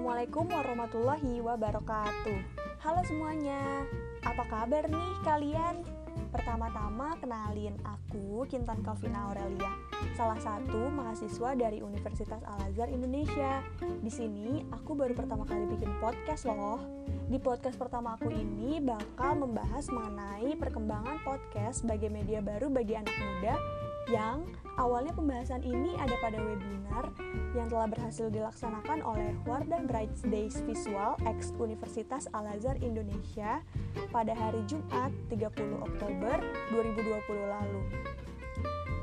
Assalamualaikum warahmatullahi wabarakatuh Halo semuanya, apa kabar nih kalian? Pertama-tama kenalin aku Kintan Kalvina Aurelia, salah satu mahasiswa dari Universitas Al-Azhar Indonesia. Di sini aku baru pertama kali bikin podcast loh. Di podcast pertama aku ini bakal membahas mengenai perkembangan podcast sebagai media baru bagi anak muda yang awalnya pembahasan ini ada pada webinar yang telah berhasil dilaksanakan oleh Wardah Bright Days Visual X Universitas Al-Azhar Indonesia pada hari Jumat 30 Oktober 2020 lalu.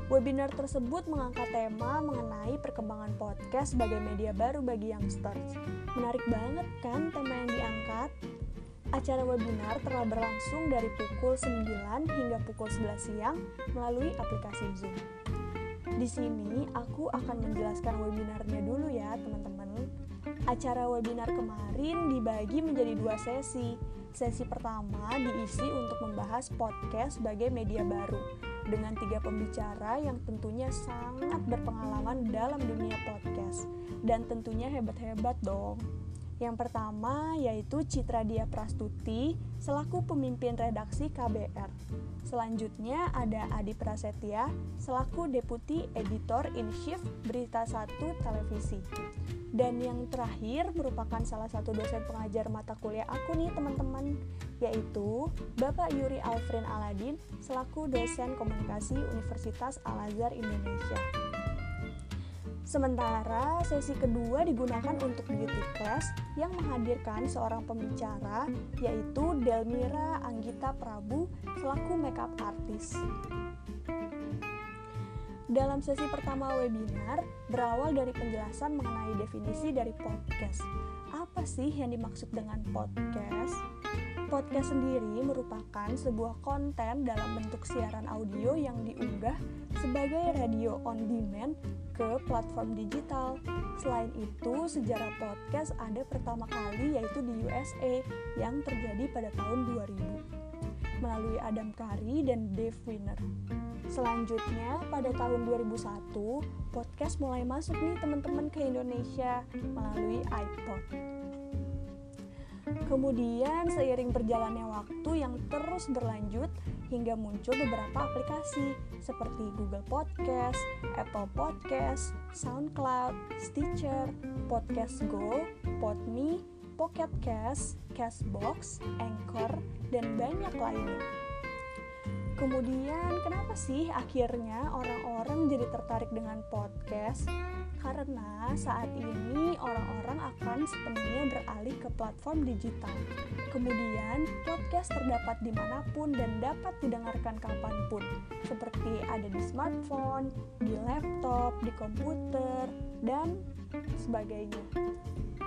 Webinar tersebut mengangkat tema mengenai perkembangan podcast sebagai media baru bagi youngsters. Menarik banget kan tema yang diangkat? Acara webinar telah berlangsung dari pukul 9 hingga pukul 11 siang melalui aplikasi Zoom. Di sini aku akan menjelaskan webinarnya dulu ya, teman-teman. Acara webinar kemarin dibagi menjadi dua sesi. Sesi pertama diisi untuk membahas podcast sebagai media baru dengan tiga pembicara yang tentunya sangat berpengalaman dalam dunia podcast dan tentunya hebat-hebat dong. Yang pertama yaitu Citra Dia Prastuti selaku pemimpin redaksi KBR. Selanjutnya ada Adi Prasetya selaku Deputi Editor in Chief Berita 1 Televisi. Dan yang terakhir merupakan salah satu dosen pengajar mata kuliah aku nih teman-teman, yaitu Bapak Yuri Alfrin Aladin selaku dosen komunikasi Universitas Al-Azhar Indonesia. Sementara sesi kedua digunakan untuk beauty class yang menghadirkan seorang pembicara yaitu Delmira Anggita Prabu selaku makeup artist. Dalam sesi pertama webinar berawal dari penjelasan mengenai definisi dari podcast. Apa sih yang dimaksud dengan podcast? Podcast sendiri merupakan sebuah konten dalam bentuk siaran audio yang diunggah sebagai radio on demand ke platform digital. Selain itu, sejarah podcast ada pertama kali yaitu di USA yang terjadi pada tahun 2000 melalui Adam Curry dan Dave Winner. Selanjutnya, pada tahun 2001, podcast mulai masuk nih teman-teman ke Indonesia melalui iPod. Kemudian seiring berjalannya waktu yang terus berlanjut hingga muncul beberapa aplikasi seperti Google Podcast, Apple Podcast, SoundCloud, Stitcher, Podcast Go, Podme, Pocket Cast, Castbox, Anchor, dan banyak lainnya. Kemudian kenapa sih akhirnya orang-orang jadi tertarik dengan podcast? Karena saat ini orang-orang akan sepenuhnya beralih ke platform digital. Kemudian, podcast terdapat di mana pun dan dapat didengarkan kapan pun, seperti ada di smartphone, di laptop, di komputer, dan sebagainya.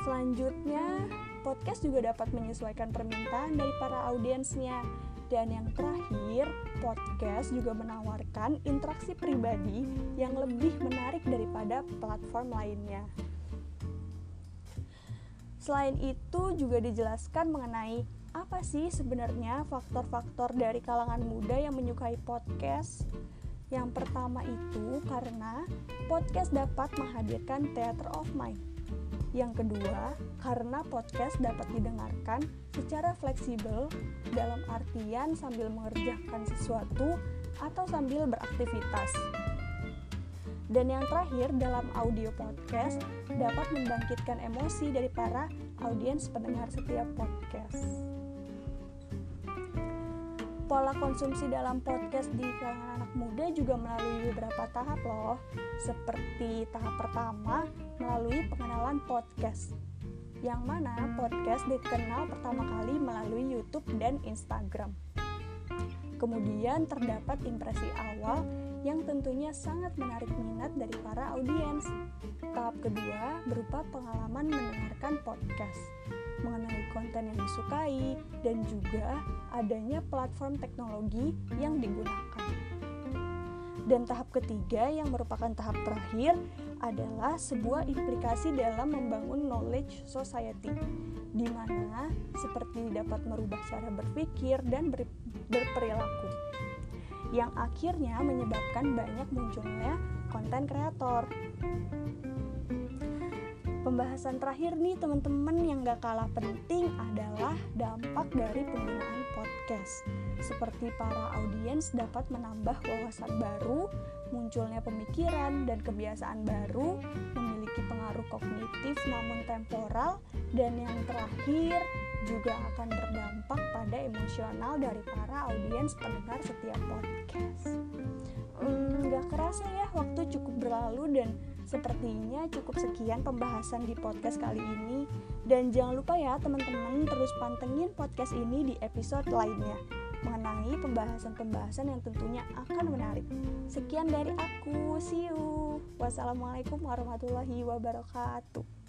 Selanjutnya, podcast juga dapat menyesuaikan permintaan dari para audiensnya dan yang terakhir, podcast juga menawarkan interaksi pribadi yang lebih menarik daripada platform lainnya. Selain itu juga dijelaskan mengenai apa sih sebenarnya faktor-faktor dari kalangan muda yang menyukai podcast. Yang pertama itu karena podcast dapat menghadirkan theater of mind yang kedua, karena podcast dapat didengarkan secara fleksibel dalam artian sambil mengerjakan sesuatu atau sambil beraktivitas. Dan yang terakhir, dalam audio podcast dapat membangkitkan emosi dari para audiens pendengar setiap podcast pola konsumsi dalam podcast di kalangan anak muda juga melalui beberapa tahap loh. Seperti tahap pertama melalui pengenalan podcast. Yang mana podcast dikenal pertama kali melalui YouTube dan Instagram. Kemudian terdapat impresi awal yang tentunya sangat menarik minat dari para audiens. Tahap kedua berupa pengalaman mendengarkan podcast mengenai konten yang disukai, dan juga adanya platform teknologi yang digunakan. Dan tahap ketiga yang merupakan tahap terakhir adalah sebuah implikasi dalam membangun knowledge society, di mana seperti dapat merubah cara berpikir dan ber berperilaku, yang akhirnya menyebabkan banyak munculnya konten kreator. Pembahasan terakhir nih teman-teman yang gak kalah penting adalah dampak dari penggunaan podcast. Seperti para audiens dapat menambah wawasan baru, munculnya pemikiran dan kebiasaan baru, memiliki pengaruh kognitif namun temporal, dan yang terakhir juga akan berdampak pada emosional dari para audiens pendengar setiap podcast. Hmm, gak kerasa ya waktu cukup berlalu dan Sepertinya cukup sekian pembahasan di podcast kali ini dan jangan lupa ya teman-teman terus pantengin podcast ini di episode lainnya mengenai pembahasan-pembahasan yang tentunya akan menarik. Sekian dari aku, see you. Wassalamualaikum warahmatullahi wabarakatuh.